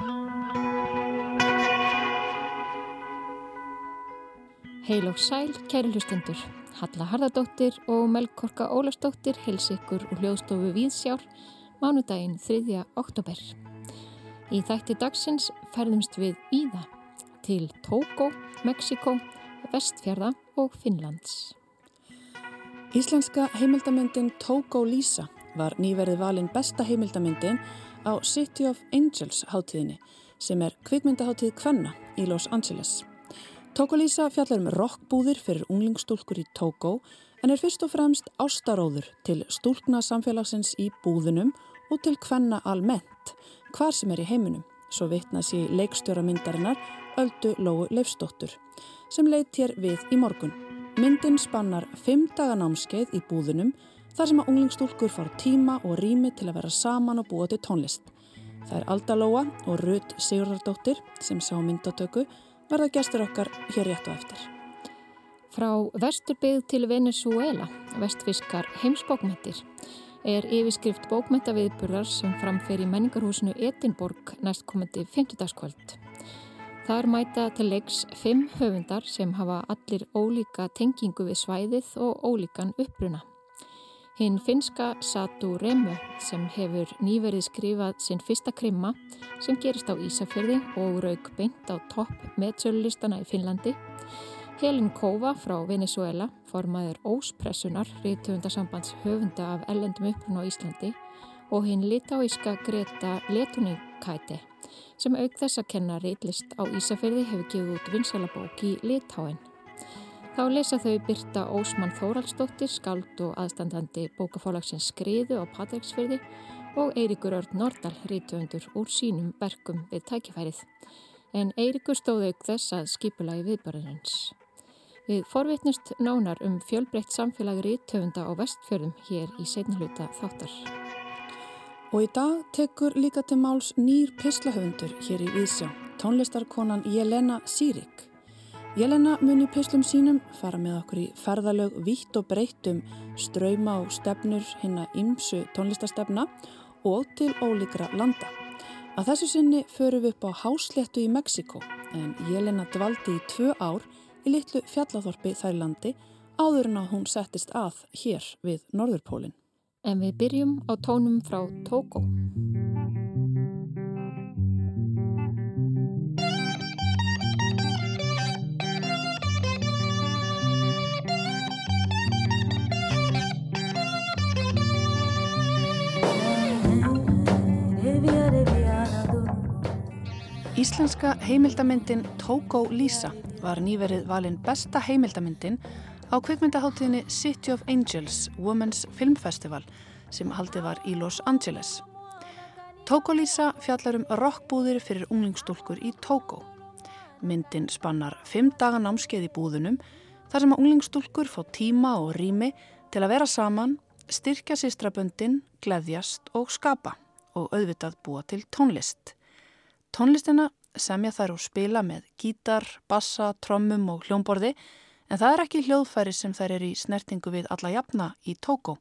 Heil og sæl, kæri hlustendur. Halla Harðardóttir og Melkorka Ólafsdóttir heils ykkur úr hljóðstofu Víðsjár mánudaginn 3. oktober. Í þætti dagsins ferðumst við Íða til Tókó, Mexiko, Vestfjörða og Finnlands. Íslenska heimildamöndin Tókó Lísa var nýverið valin besta heimildamöndin á City of Angels hátíðinni sem er kvikmyndaháttíð Kvenna í Los Angeles. Tókolísa fjallar um rockbúðir fyrir unglingstúlkur í Tókó en er fyrst og fremst ástaróður til stúlkna samfélagsins í búðunum og til hvenna almennt, hvar sem er í heiminum, svo vitna sér leikstjóra myndarinnar Öldu Lóu Leifsdóttur, sem leitt hér við í morgun. Myndin spannar fimm daga námskeið í búðunum þar sem að unglingstúlkur fár tíma og rými til að vera saman og búa til tónlist. Það er Alda Lóa og Rut Sigurðardóttir sem sá myndatöku verða gestur okkar hér rétt og eftir. Frá Vesturbyggð til Venezuela, vestfiskar heimsbókmyndir, er yfirskrift bókmyndaviðburðar sem framfer í menningarhúsinu Edinborg næstkomandi 50 dagskvöld. Þar mæta til leiks fimm höfundar sem hafa allir ólíka tengingu við svæðið og ólíkan uppbruna. Hinn finska Satu Remu sem hefur nýverið skrifað sinn fyrsta krimma sem gerist á Ísafjörði og raug beint á topp meðsölulistana í Finnlandi. Helin Kova frá Venezuela, formaður Óspressunar, ríðtöfundasambands höfunda af ellendum uppruna á Íslandi og hinn litáíska Greta Letunikæti sem auk þess að kenna ríðlist á Ísafjörði hefur gefið út vinsalabók í Litáin. Þá lesa þau Birta Ósmann Þóraldsdóttir, skald og aðstandandi bókafálagsins Skriðu á Patræksfyrði og Eirikur Örd Nordal, rítuöndur úr sínum verkum við tækifærið. En Eirikur stóðu auk þess að skipula í viðbarðarins. Við forvitnust nánar um fjölbreytt samfélag rítöfunda á vestfjörðum hér í setniluta þáttar. Og í dag tekur líka til máls nýr pislahöfundur hér í Vísjá, tónlistarkonan Jelena Sýrik. Jelena mun í pislum sínum fara með okkur í ferðalög vitt og breytum ströyma og stefnur hinn að ymsu tónlistastefna og til ólíkra landa. Að þessu sinni förum við upp á Hásléttu í Mexiko en Jelena dvaldi í tvö ár í litlu fjallathorpi þær landi áður en að hún settist að hér við Norðurpólinn. En við byrjum á tónum frá Tókó. Íslenska heimildamyndin Tókó Lísa var nýverið valin besta heimildamyndin á kveikmyndaháttíðinni City of Angels Women's Film Festival sem haldið var í Los Angeles. Tókó Lísa fjallar um rockbúðir fyrir unglingstúlkur í Tókó. Myndin spannar fimm daga námskeið í búðunum þar sem að unglingstúlkur fá tíma og rými til að vera saman, styrkja sýstraböndin, gleðjast og skapa og auðvitað búa til tónlist. Tónlistina semja þær og spila með gítar, bassa, trommum og hljómborði en það er ekki hljóðfæri sem þær eru í snertingu við alla jafna í Tókó.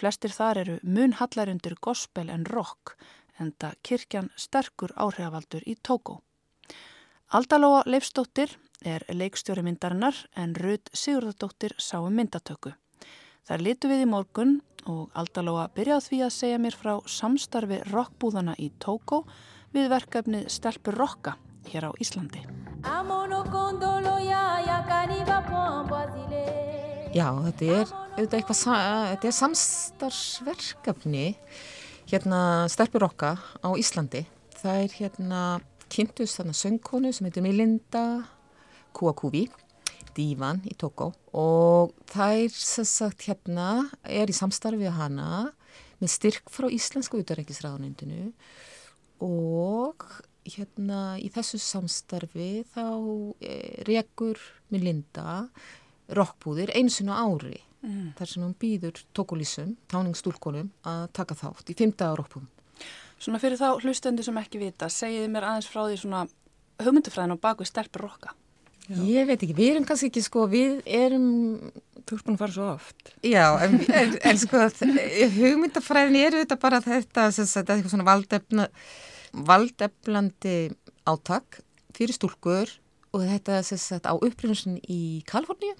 Flestir þar eru mun hallarundur gospel en rock en það kirkjan sterkur áhrifavaldur í Tókó. Aldalóa Leifstóttir er leikstjóri myndarinnar en Rud Sigurðardóttir sá um myndatöku. Þar litu við í morgun og Aldalóa byrjað því að segja mér frá samstarfi rockbúðana í Tókó við verkefnið Stelpur Rokka hér á Íslandi. Já, þetta er, þetta er samstarfsverkefni hérna Stelpur Rokka á Íslandi. Það er hérna kynntus þarna söngkonu sem heitir Milinda Kuakuvi Dívan í Tókó og það er sagt hérna er í samstarfi við hana með styrk frá Íslensku útarækisræðunindinu og hérna í þessu samstarfi þá e, rekur Melinda rockbúðir einsinu ári mm. þar sem hún býður tókulísum, táningsstúlkonum að taka þátt í fymta rockbúðum. Svona fyrir þá hlustendur sem ekki vita, segiði mér aðeins frá því svona hugmyndufræðin og baku stelpur rocka. Já. Ég veit ekki, við erum kannski ekki sko, við erum, þú ert búin að fara svo oft. Já, en, en, en sko hugmyndafræðin eru þetta bara þetta, þetta er eitthvað svona valdefna valdeflandi átak fyrir stúlkur og þetta er á upprinnsin í Kaliforníu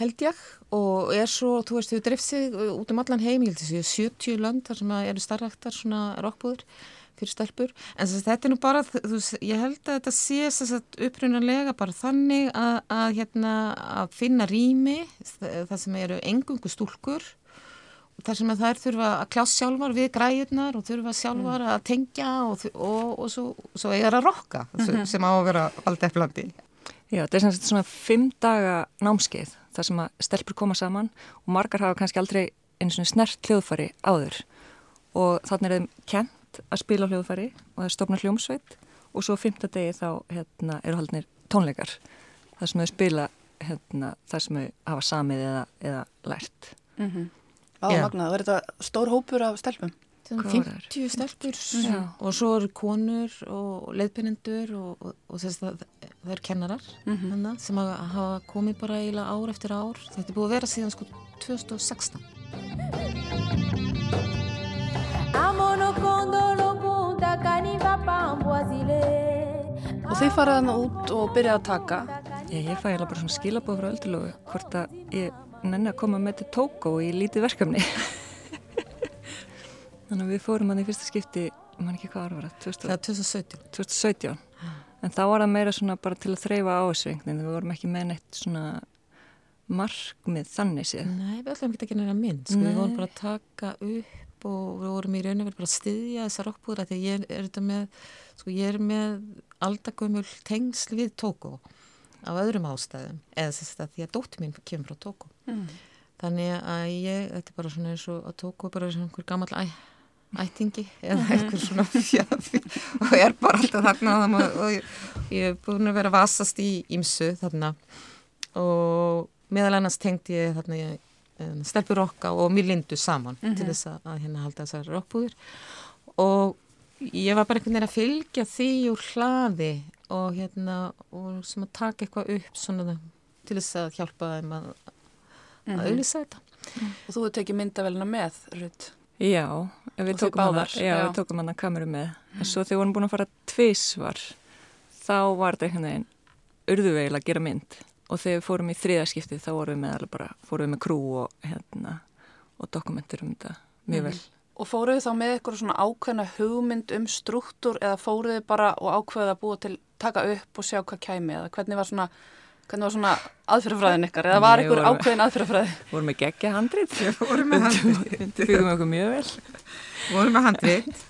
held ég og er svo, þú veist, þau drift sig út um allan heim, ég held þessi 70 lönd þar sem eru starraktar svona rockbúður fyrir stelpur, en þess að þetta er nú bara þú, ég held að þetta sé þess að upprunanlega bara þannig að, að hérna að finna rými það sem eru engungu stúlkur þar sem þær þurfa að kláss sjálfar við græjurnar og þurfa sjálfar mm. að tengja og, og, og svo, svo eiga að rokka -hmm. sem á að vera alltaf eflandi Já, þetta er sem sagt svona fimm daga námskeið þar sem að stelpur koma saman og margar hafa kannski aldrei einu svona snert hljóðfari áður og þannig er þeim kent að spila hljóðfæri og það stofna hljómsveit. Og svo fymta degi þá hérna, eru haldnir tónleikar. Þar sem þau spila hérna, þar sem þau hafa samið eða, eða lært. Mm -hmm. Á yeah. Magna, það verður þetta stór hópur af stelpum? 50 stelpur. Já. og svo eru konur og leðpinnendur og, og, og þess að það eru kennarar mm -hmm. sem hafa komið bara eiginlega ár eftir ár. Þetta er búið að vera síðan sko 2016 Og þið faraðan út og byrjaði að taka? Ég, ég fæ alveg bara svona skilabóð frá öldulögu hvort að ég nenni að koma með til Tókó í lítið verkefni. Þannig að við fórum hann í fyrsta skipti, mann ekki hvað ára var það? Það er 2017. 2017. En þá var það meira svona bara til að þreyfa ásvengnin, við vorum ekki með neitt svona markmið þannig séð. Nei, við ætlum ekki að gera mynd, sko, við vorum bara að taka upp og við vorum í raun og verið bara að styðja þessar rockbúðra þegar ég er, er með sko ég er með aldagömmul tengsl við Tóko á öðrum ástæðum eða þess að því að dótti mín kemur frá Tóko mm. þannig að ég, þetta er bara svona eins og að Tóko er bara svona einhver gammal æ, ættingi eða mhm. einhver svona fjafi og er bara alltaf þarna og, og ég, ég er búin að vera vasast í ímsu þarna og meðal annars tengdi ég þarna ég stelpur okka og mér lindu saman mm -hmm. til mhm. þess að hérna halda þessar rockbúðir og ég var bara einhvern veginn að fylgja því úr hlaði og hérna og sem að taka eitthvað upp svona til þess að hjálpa þeim að, að mhm. auðvisa þetta Og þú hefði tekið myndavelina með, Rutt? Já, við tókum, hana, já, já. við tókum hana kameru með mm. en svo þegar við vorum búin að fara tvísvar þá var þetta einhvern veginn urðuvegilega að gera mynd og þegar við fórum í þriðaskiptið þá vorum við með bara, fórum við með krú og hérna og dokumentur um þetta mjög mm. vel. Og fóruð þið þá með eitthvað svona ákveðna hugmynd um struktúr eða fóruð þið bara og ákveðið að búa til taka upp og sjá hvað kæmi eða hvernig var svona, hvernig var svona aðfyrrafræðin ykkar eða var eitthvað ákveðin aðfyrrafræði? Fórum við geggja handrit. Fórum við handrit. Við fyrðum okkur mjög vel. Fórum við handrit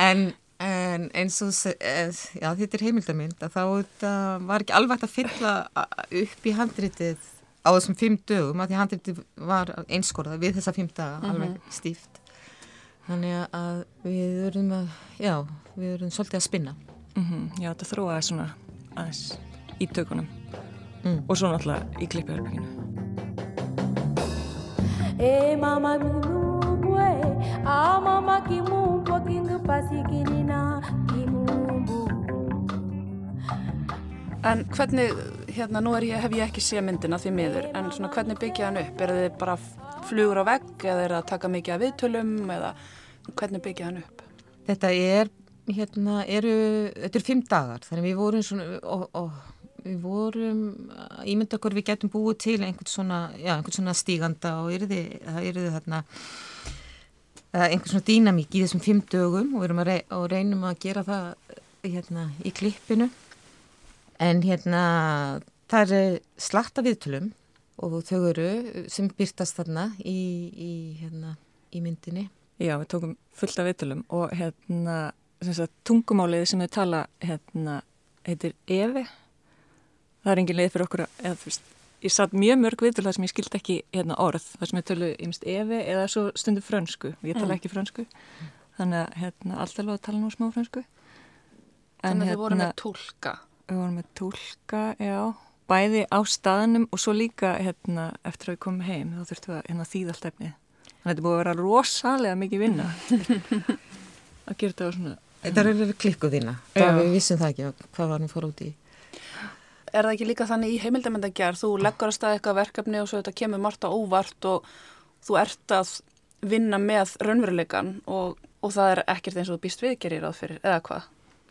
en En eins og eh, já, þetta er heimildamind að þá var ekki alveg að fylla upp í handritið á þessum fimm dögum að því handritið var einskorðað við þessa fimm daga mm -hmm. alveg stíft. Þannig að við verðum að, já, við verðum svolítið að spinna. Mm -hmm. Já, þetta þróaði svona aðeins í tökunum mm. og svo náttúrulega í klippjörninginu. Hey mama, Ah mama kimumbo kindu pasikinina En hvernig, hérna nú ég, hef ég ekki séð myndina því miður en svona hvernig byggja hann upp? Er þið bara flugur á vegg eða er það að taka mikið af viðtölum eða hvernig byggja hann upp? Þetta er, hérna, eru, þetta er fimm dagar þannig við vorum svona, og, og við vorum ímynda okkur við getum búið til einhvern svona, já, einhvern svona stíganda og eru þið, það eru þið þarna einhvers svona dýnamík í þessum fimm dögum og, rey og reynum að gera það hérna, í klippinu en hérna það er slatta viðtölum og þau eru sem byrtast þarna í, í, hérna, í myndinni. Já, við tókum fullt af viðtölum og hérna sagt, tungumálið sem við tala hérna heitir Evi. Það er engin leið fyrir okkur að, eða, fyrst, ég satt mjög mörg viðtölu þar sem ég skildi ekki hérna, orð, þar sem ég tölu ymst evi eða svo stundu frönsku, ég tala mm. ekki frönsku. Þannig að hérna, alltaf loða að tala nú smá frönsku. En, Þannig að þið voru með tólka Við vorum með tólka, já bæði á staðnum og svo líka hérna, eftir að við komum heim þá þurftum við að hérna, þýða allt efni þannig að þetta búið að vera rosalega mikið vinna. Að gera þetta á svona Þetta er klikkuðina, það við vissum það ekki hvað varum fór út í. Er það ekki líka þannig í heimildamöndagjær þú leggur að staða eitthvað verkefni og svo þetta kemur margt á óvart og þú ert að vinna með raunveruleikan og og það er ekkert eins og þú býst viðgerir áð fyrir, eða hvað?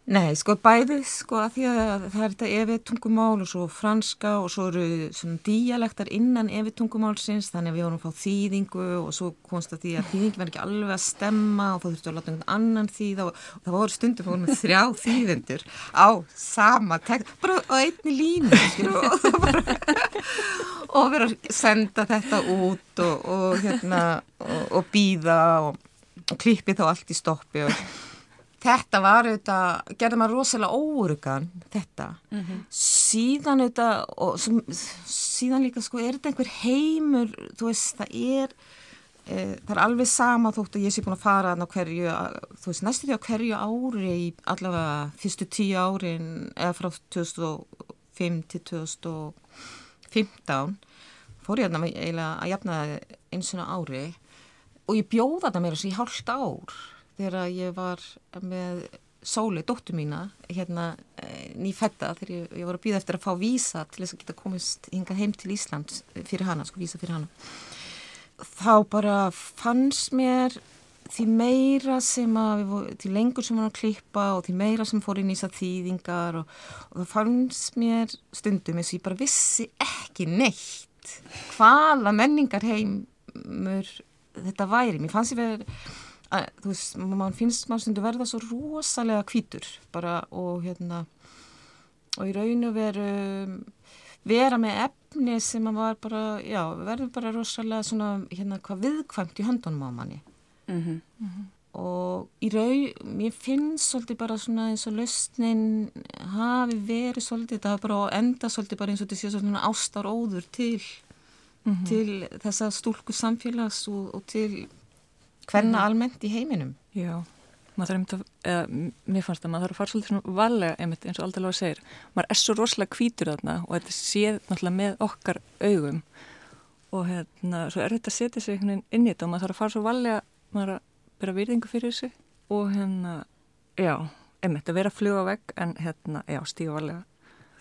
Nei, sko bæðið sko að því að það er þetta evitungumál og svo franska og svo eru svona díalektar innan evitungumálsins þannig að við vorum að fá þýðingu og svo komst að því að þýðingi verði ekki alveg að stemma og þá þurftu að láta einhvern annan þýða og, og það voru stundum fórum með þrjá þýðendur á sama tekst, bara á einni línu skilur, og, bara, og vera að senda þetta út og, og hérna og býða og klippi þá allt í stoppi og þetta var auðvitað, gerði maður rosalega óurugan þetta. Mm -hmm. síðan auðvitað og sem, síðan líka sko er þetta einhver heimur þú veist það er e, það er alveg sama þótt að ég sé búin að fara á hverju, þú veist næstu því á hverju ári í allavega fyrstu tíu árin eða frá 2005 til 2015 fór ég að jafna eins og ári. Og ég bjóða þetta mér þessi hálft ár þegar ég var með Sóli, dóttu mína, hérna eh, nýfætta þegar ég, ég var að býða eftir að fá vísa til þess að geta komist hinga heim til Ísland fyrir hana, sko vísa fyrir hana. Þá bara fannst mér því meira sem að, því lengur sem var að klippa og því meira sem fór inn í þess að þýðingar og, og það fannst mér stundum eins og ég bara vissi ekki neitt hvaða menningar heimur þetta væri. Mér fannst ég verið að, þú veist, mann finnst mann stundu verða svo rosalega kvítur bara og hérna og í raun og veru vera með efni sem að var bara, já, verður bara rosalega svona, hérna, hvað viðkvæmt í höndunum á manni mm -hmm. Mm -hmm. og í raun, mér finnst svolítið bara svona eins og lausnin hafi verið svolítið, það hafi bara enda svolítið bara eins og þetta sé svona ástar óður til mm -hmm. til þessa stúlku samfélags og, og til hverna mm. almennt í heiminum. Já, maður þarf einmitt að, eða, mér fannst að maður þarf að fara svolítið svona valega einmitt eins og aldrei lág að segja. Maður er svo rosalega kvítur þarna og þetta séð náttúrulega með okkar augum og hérna, svo er þetta að setja sig einhvern veginn inn í þetta og maður þarf að fara svo valega, maður að bera virðingu fyrir þessu og hérna, já, einmitt að vera að fluga vegg en hérna, já, stíga valega.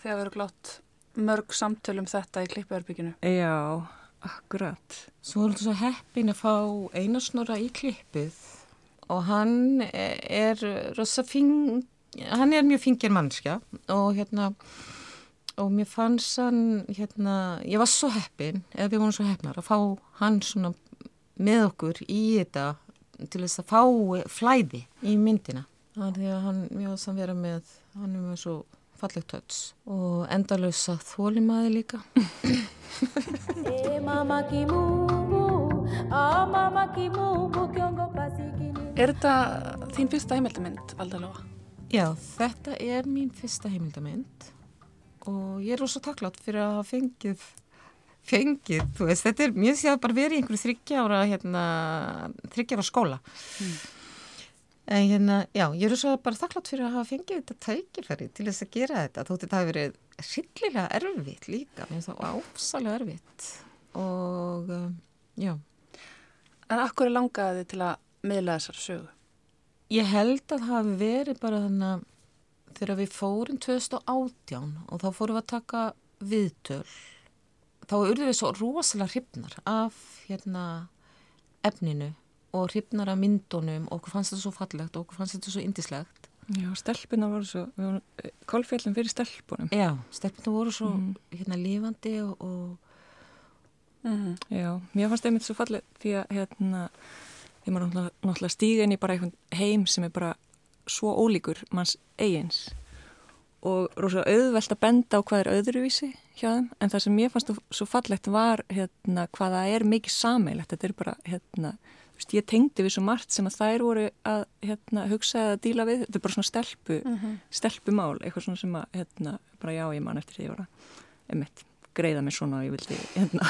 Þegar verður glátt mörg samtölum þetta í klippiðarbygginu? Já, Akkurat. Svo er þetta svo heppin að fá einarsnóra í klippið og hann er rosa fing, hann er mjög fingir mannskja og hérna og mér fannst hann hérna, ég var svo heppin, eða við vorum svo heppnar að fá hann svona með okkur í þetta til þess að fá flæði í myndina. Þannig að hann, ég var samt vera með, hann er með svo fallegt höts og endalösa þólimaði líka. Er þetta þín fyrsta heimildamind, Valdalóa? Já, þetta er mín fyrsta heimildamind og ég er ósað takklátt fyrir að hafa fengið fengið, þú veist, þetta er mjög sér að bara verið í einhverju þryggjára hérna, þryggjára skóla mm. En hérna, já, ég er svo bara þakklátt fyrir að hafa fengið þetta tækifæri til þess að gera þetta. Þótti þetta hafi verið rillilega erfitt líka, mér finnst það áfsalega erfitt og um, já. En akkur er langaði til að miðla þessar sögu? Ég held að það hafi verið bara þannig að þegar við fórum 2018 og þá fórum við að taka viðtöl, þá urðum við svo rosalega hrifnar af hérna efninu og hrifnar af myndunum og okkur fannst þetta svo fallegt og okkur fannst þetta svo indislegt. Já, stelpuna voru svo, kólfjallin fyrir stelpunum. Já, stelpuna voru svo mm. hérna lífandi og... og mm. Já, mér fannst það einmitt svo fallegt því að hérna, því maður náttúrulega stíði inn í bara einhvern heim sem er bara svo ólíkur manns eigins og rosalega auðvelt að benda á hvað er öðruvísi hjá þeim en það sem mér fannst svo fallegt var hérna hvaða er mikið sameilegt, þetta er bara hérna veist, ég tengdi við svo margt sem að þær voru að hérna, hugsa eða díla við, þetta er bara svona stelpu, uh mhm. -huh. stelpumál, eitthvað svona sem að, hérna, bara já, ég man eftir því ára, emitt, greiða mér svona og ég vildi, hérna,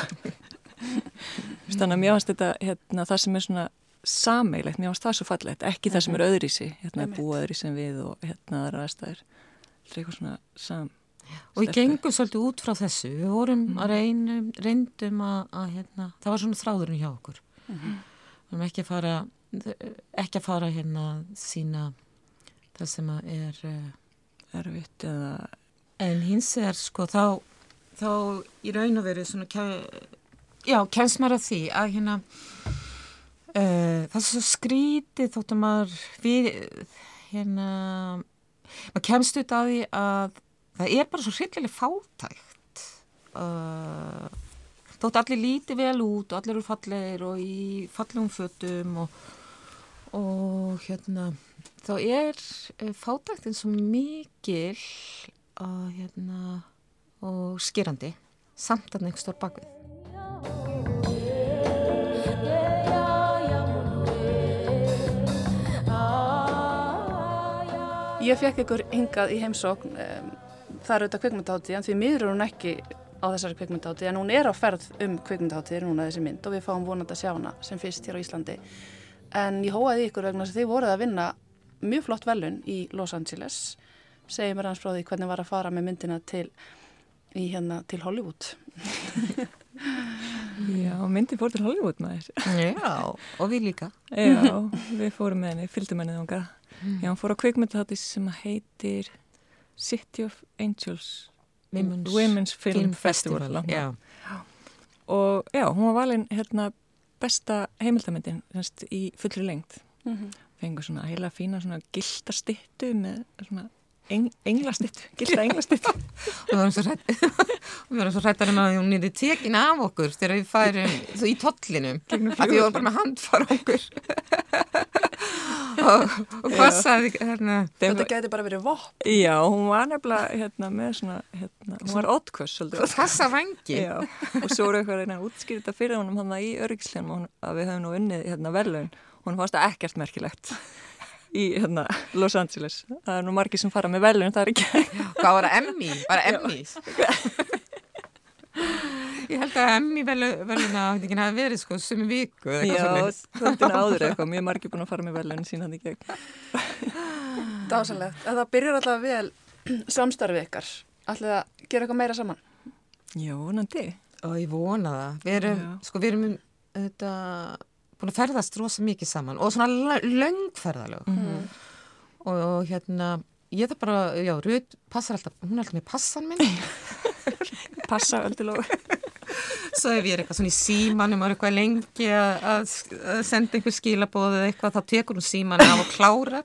þannig að mér finnst þetta, hérna, það sem er svona sameilegt, mér finnst það svo fallegt, ekki það sem er mhm. öðrísi, hérna, búa öðrísi en við og hérna aðra aðstæður, eitthvað svona sam. Og við gengum svolítið út frá þessu, við vorum mm. að reynum, reyndum að, að hérna, það var svona þráðurinn hjá okkur. Mm -hmm við erum ekki að fara ekki að fara hérna sína það sem er uh, erfitt eða? En hins er sko þá þá í raun og veru svona já, kemst maður að því að hérna Uh, það er svo skrítið þóttum maður við, hérna maður kemst út af því að það er bara svo hryllilega fátækt uh, þótt allir líti vel út og allir eru fallegir og í fallegum fötum og, og hérna þá er uh, fátæktin svo mikil og hérna og skýrandi samt að nefnst stór bakvið. Ég fekk ykkur hingað í heimsókn um, það er auðvitað kvikmyndahátti en því miður er hún ekki á þessari kvikmyndahátti en hún er á ferð um kvikmyndahátti núna þessi mynd og við fáum vonandi að sjá hana sem fyrst hér á Íslandi. En ég hóaði ykkur vegna þess að þið voruð að vinna mjög flott velun í Los Angeles. Segjum mér hans frá því hvernig var að fara með myndina til, hérna, til Hollywood. Já, myndi fór til Hollywood maður. Já, og við líka. Já, við fórum með henni, fylgdum henni þánga Mm. Já, hann fór á kveikmyndahátti sem heitir City of Angels Women's, Women's Film, Film Festival, Festival já. og já, hún var valin hérna besta heimildamindin í fullri lengt mm -hmm. fengur svona heila fína svona gildastittu með svona eng, englastittu, gilda englastittu og við varum svo hrættar um að hún nýtti tekin af okkur þegar við færum í tollinum. Að við varum bara með handfara okkur. Og, og hvað saði hérna þetta geti bara verið vopp já, hún var nefnilega hérna, með svona hérna, hún var ótkvöss þessa vangi og svo eru eitthvað reyna útskýrita fyrir honum hann í öryggslein að við höfum nú unnið hérna, velun hún fannst það ekkert merkilegt í hérna, Los Angeles. Það er nú margir sem fara með velun það er ekki hvað var það, Emmy? var það Emmy? Ég held að emmi veluna hafi verið sko sem í viku Já, þáttin áður eitthvað. Mjög margir búin að fara með velun sín hann í gegn. Dásanlegt, en það byrjar alltaf vel samstarfið ykkar. Ætlið að gera eitthvað meira saman? Já, vonandi. Og ég vona það. Við erum, Já. sko, við erum þetta, búin að ferðast rosa mikið saman og svona löngferðalög mm -hmm. og, og hérna ég það bara, já, Rud passar alltaf, hún er alltaf með passan minn. Passa öllu lóð svo ef ég er eitthvað svona í símanum og er eitthvað lengi að, senda einhver skilabóð eða eitthvað þá tekur hún síman af og klárar.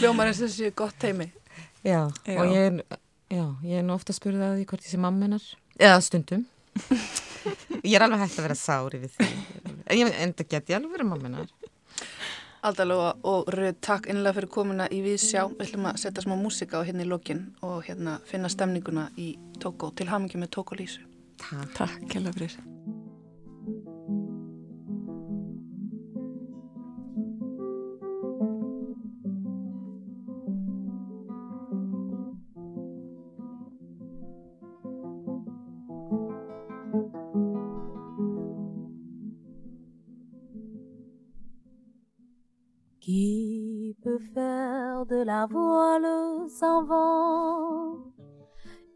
Hljómar er þessi gott heimi Já, já. og ég er, já, ég er nú ofta að spyrja það í hvort ég sé mamminar eða stundum Ég er alveg hægt að vera sári við því en enda get ég alveg verið mamminar Aldalóa og Röð, takk innlega fyrir komuna í við sjá. Við ætlum að setja smá músika á hérna í lokin og hérna finna stemninguna í Tókó til hamingi með Tókó Lísu. Takk. Takk, hella de la voile sans vent,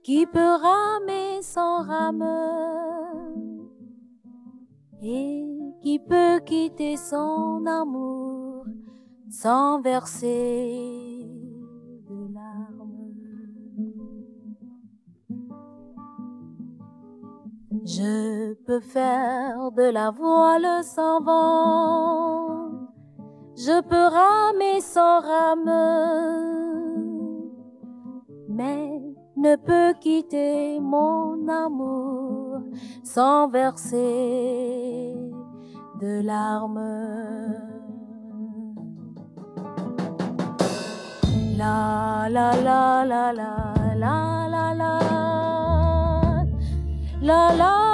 qui peut ramer sans rameur, et qui peut quitter son amour sans verser de larmes. Je peux faire de la voile sans vent je peux ramer sans rame, mais ne peux quitter mon amour sans verser de larmes. La la la la la la la la la la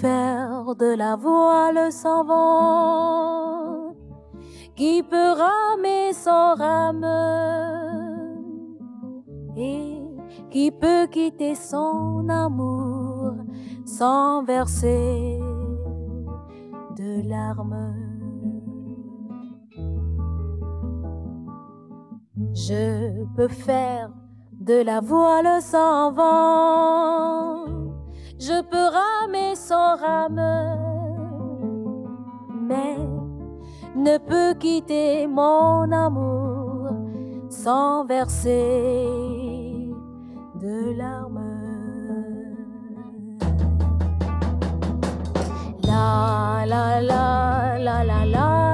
faire de la voile sans vent, qui peut ramer sans rame et qui peut quitter son amour sans verser de larmes. Je peux faire de la voile sans vent, je peux ramer sans rame, mais ne peut quitter mon amour sans verser de larmes. La la la la la la la la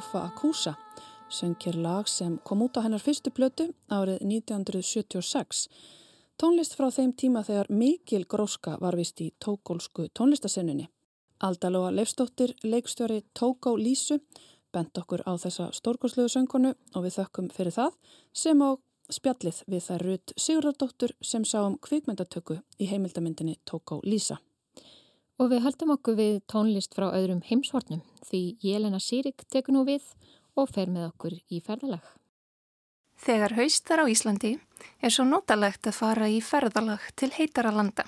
Akufa Akusa söng hér lag sem kom út á hennar fyrstu plötu árið 1976. Tónlist frá þeim tíma þegar mikil gróska var vist í tókólsku tónlistasennunni. Aldalóa Leifstóttir, leikstjóri Tókó Lísu, bent okkur á þessa stórgóðslegu söngkonu og við þökkum fyrir það sem á spjallið við þær Rut Sigurðardóttur sem sá um kvikmyndatöku í heimildamindinni Tókó Lísa. Og við heldum okkur við tónlist frá öðrum heimshornum því Jelena Sýrik tekur nú við og fer með okkur í ferðalag. Þegar haustar á Íslandi er svo notalegt að fara í ferðalag til heitara landa.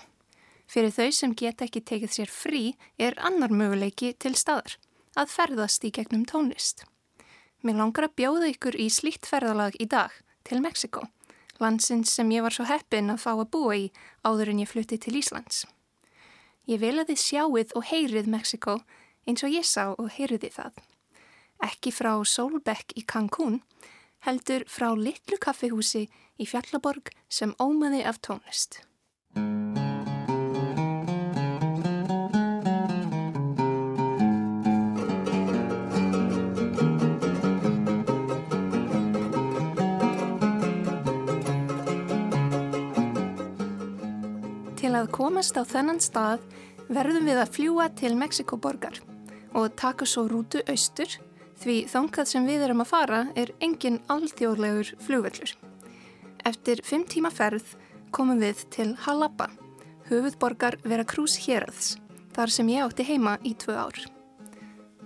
Fyrir þau sem geta ekki tekið sér frí er annar möguleiki til staðar að ferðast í gegnum tónlist. Mér langar að bjóða ykkur í slíkt ferðalag í dag til Mexiko, landsins sem ég var svo heppin að fá að búa í áður en ég flutti til Íslands. Ég vil að þið sjáuð og heyrið Mexiko eins og ég sá og heyriði það. Ekki frá Solbeck í Cancún, heldur frá litlu kaffihúsi í Fjallaborg sem ómaði af tónlist. Til að komast á þennan stað verðum við að fljúa til Mexikoborgar og taka svo rútu austur því þangað sem við erum að fara er engin alþjóðlegur flugvöllur. Eftir fimm tíma ferð komum við til Jalapa, höfuðborgar Veracruz héraðs, þar sem ég átti heima í tvö ár.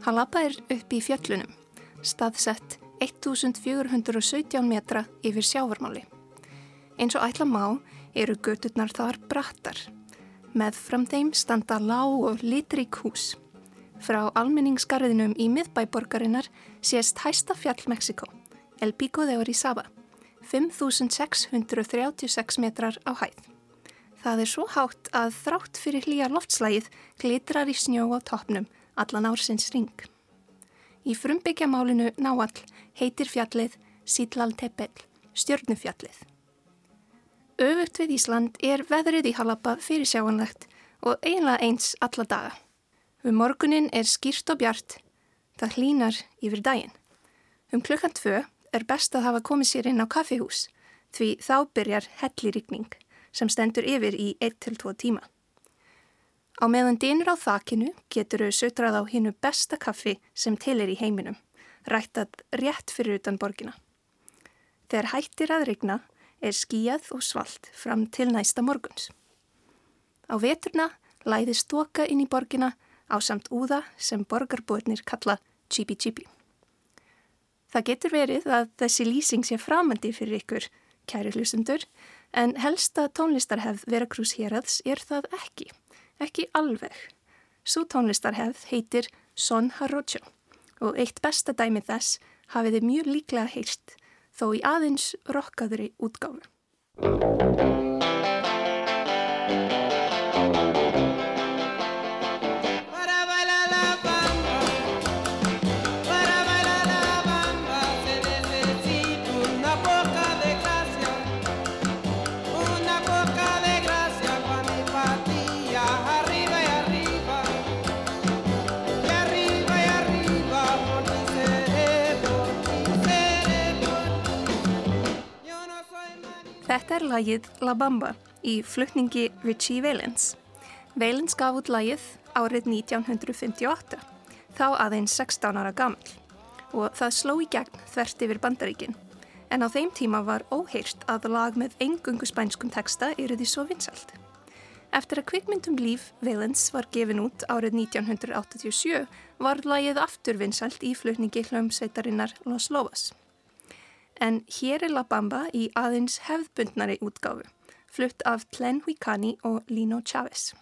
Jalapa er upp í fjöllunum, staðsett 1417 metra yfir sjávarmáli. Eins og ætla má eru göturnar þar brattar. Með fram þeim standa lág og litrík hús. Frá almenningsgarðinum í miðbæborgarinnar sést hæsta fjall Mexiko, El Pico de Orizaba, 5636 metrar á hæð. Það er svo hátt að þrátt fyrir hlýja loftslægið glitrar í snjó á toppnum allan ársins ring. Í frumbyggjamálinu Náall heitir fjallið Sítlaltepel, stjörnufjallið. Öfugt við Ísland er veðrið í Halapa fyrir sjáanlegt og eiginlega eins alla daga. Um morgunin er skýrt og bjart, það hlínar yfir daginn. Um klukkan tvö er best að hafa komið sér inn á kaffihús því þá byrjar hellirikning sem stendur yfir í 1-2 tíma. Á meðan dýnur á þakinu getur þau sötrað á hinnu besta kaffi sem til er í heiminum, rættað rétt fyrir utan borgina. Þegar hættir að rigna er skíjað og svalt fram til næsta morguns. Á veturna læði stóka inn í borgina á samt úða sem borgarbúðnir kalla chibi chibi. Það getur verið að þessi lýsing sé framandi fyrir ykkur, kæri hlustendur, en helsta tónlistarhefð Veracruz Héraðs er það ekki, ekki alveg. Svo tónlistarhefð heitir Son Jarocho og eitt besta dæmi þess hafiði mjög líklega heyrst þó í aðeins rokkaðri útgáfu. Þetta er lagið La Bamba í flutningi Richie Valens. Valens gaf út lagið árið 1958, þá aðeins 16 ára gammal og það sló í gegn þvert yfir bandaríkin. En á þeim tíma var óheyrst að lag með engungu spænskum texta eruði svo vinsalt. Eftir að kvikmyndum líf Valens var gefin út árið 1987 var lagið aftur vinsalt í flutningi hljómsveitarinnar Los Lobos. En hér er La Bamba í aðeins hefðbundnari útgáfu, flutt af Tlen Huicani og Lino Chávez.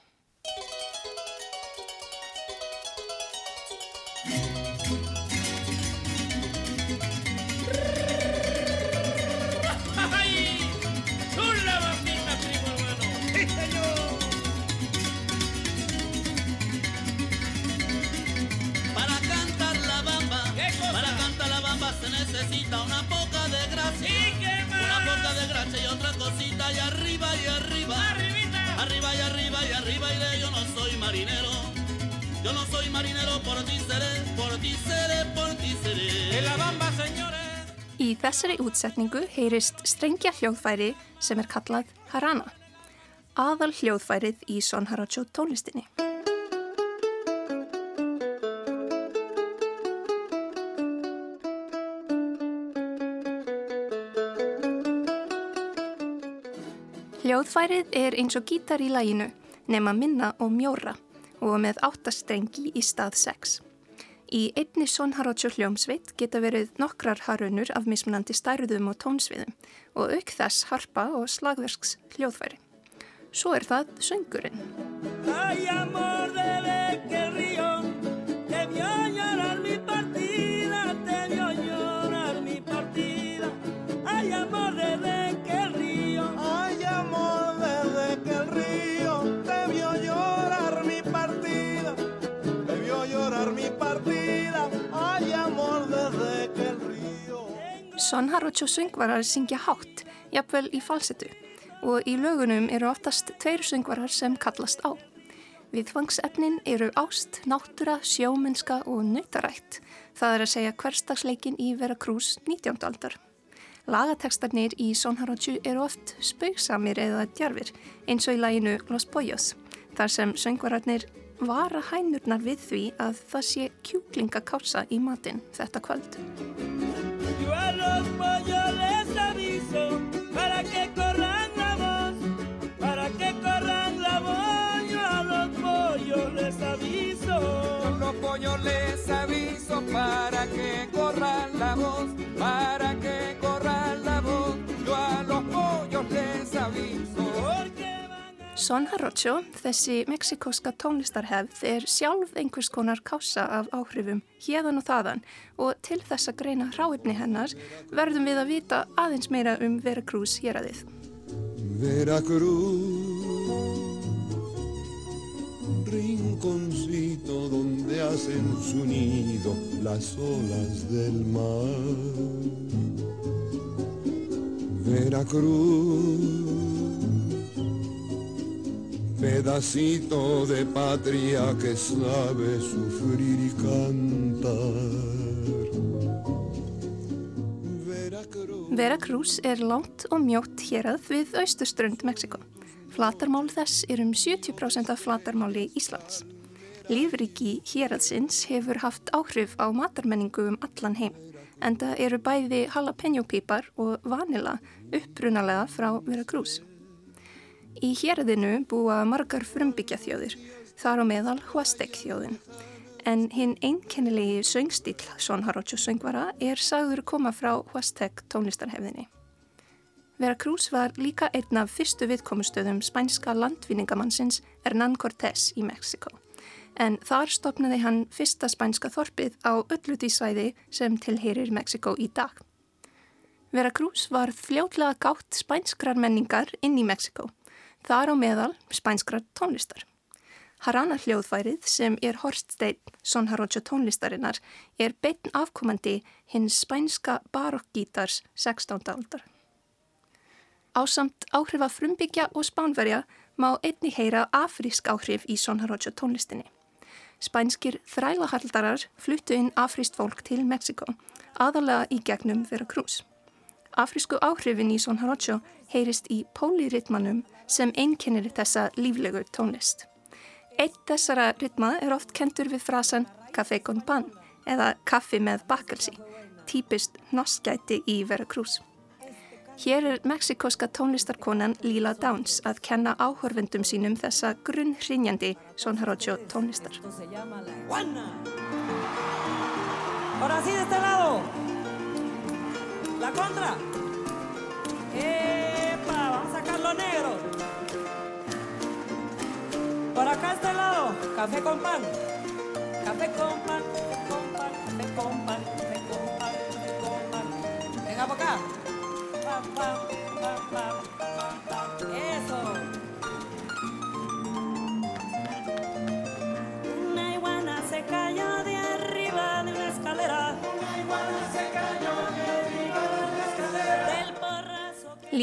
Cosita y arriba y arriba. Arriba y arriba y arriba iré, yo no soy marinero. Yo no soy marinero, por ti seré, por ti seré, por ti seré. En la bamba, señores. Í þessari útsetningu heyrist strengja hljóðfæri sem er kallað harana. Aðal hljóðfærið í Son Haracho tónlistinni. Hljóðfærið er eins og gítar í læginu nema minna og mjóra og með áttastrengi í stað 6. Í einni Son Haracho hljómsveit geta verið nokkrar harunur af mismunandi stærðum og tónsviðum og auk þess harpa og slagverks hljóðfæri. Svo er það söngurinn. Son Haracho söngvarar syngja hátt, jafnvel í falsetu og í lögunum eru oftast tveir söngvarar sem kallast á. Viðfangsefnin eru ást, náttúra, sjómennska og nautarætt. Það er að segja hverstagsleikin í Vera Cruz 19. aldar. Lagatekstarnir í Son Haracho eru oft spaugsamir eða djarfir eins og í læginu Los Boyos þar sem söngvararnir vara hænurnar við því að það sé kjúklingakása í matinn þetta kvöld. A los pollos les aviso para que corran la voz, para que corran la voz. Yo a los pollos les aviso. Los pollos les aviso para que corran la voz, para que corran la voz. Yo a los pollos les aviso. Son Haracho, þessi meksikóska tónlistarhefð, er sjálf einhvers konar kása af áhrifum hérðan og þaðan og til þess að greina hráefni hennar verðum við að vita aðeins meira um Vera Cruz héræðið. Veracruz, rinconcito donde hacen su nido las olas del mar. Veracruz, pedacito de patria que sabe sufrir y cantar. Veracruz. Vera Cruz er langt og mjótt hérað við austuströnd Mexiko. Flatarmál þess er um 70% af flatarmáli Íslands. Lífriki héraðsins hefur haft áhrif á matarmenningu um allan heim, en það eru bæði jalapeno-pípar og vanila upprunalega frá Vera Cruz. Í héraðinu búa margar frumbyggja þjóðir, þar á meðal Huastec þjóðin. En hinn einkennilegi söngstíl Son Haracho söngvara er sagður koma frá Huastec tónlistarhefðinni. Vera Cruz var líka einn af fyrstu viðkomustöðum spænska landvinningamannsins Hernán Cortés í Mexiko. En þar stopnaði hann fyrsta spænska þorpið á öllu því svæði sem tilherir Mexiko í dag. Veracruz var fljótlega gátt spænskrar menningar inn í Mexiko, þar á meðal spænskrar tónlistar. Harana hljóðfærið sem er horststeinn Son Jarocho tónlistarinnar er beitn afkomandi hins spænska barokkgítars 16. aldar. Ásamt áhrifa frumbyggja og spánverja má einni heyra afrísk áhrif í Son Jarocho tónlistinni. Spænskir þrælahaldarar fluttu inn afríst fólk til Mexiko, aðalega í gegnum Veracruz. Afrísku áhrifin í Son Jarocho heyrist í póliritmanum sem einkennir þessa líflegu tónlist. Eitt þessara rytma er oft kentur við frasan café con pan eða kaffi með bakkelsi, típist norskæti í Veracruz. Hér er mexikoska tónlistarkonan Lila Downs að kenna áhörvendum sínum þessa grunnhrinjandi Son Jarocho tónlistar. Ahora sí de este lado. La contra. Epa, vamos a sacar lo negro. Por acá este lado, café con pan. Café con pan, café con pan, café con pan, café con pan, café con pan. Venga por acá. Pam, pam, pam, pam, pam, pam. Eso.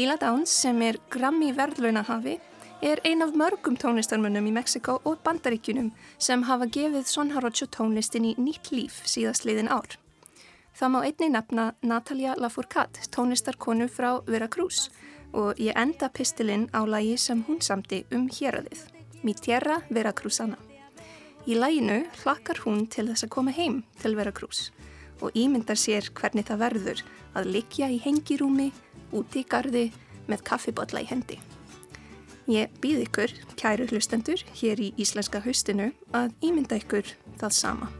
Lila Downs sem er Grammy verðlunahafi er ein af mörgum tónlistarmönnum í Mexiko og Bandaríkjunum sem hafa gefið Son Jarocho tónlistin í nýtt líf síðast liðin ár. Það má einni nefna Natalia Lafourcade, tónlistarkonu frá Veracruz og ég enda pistilinn á lagi sem hún samti um héradið, Mi Tierra Veracruzana. Í laginu hlakkar hún til þess að koma heim til Veracruz og ímyndar sér hvernig það verður að likja í hengirúmi, úti í gardi með kaffibotla í hendi. Ég býð ykkur, kæru hlustendur, hér í Íslenska haustinu að ímynda ykkur það sama.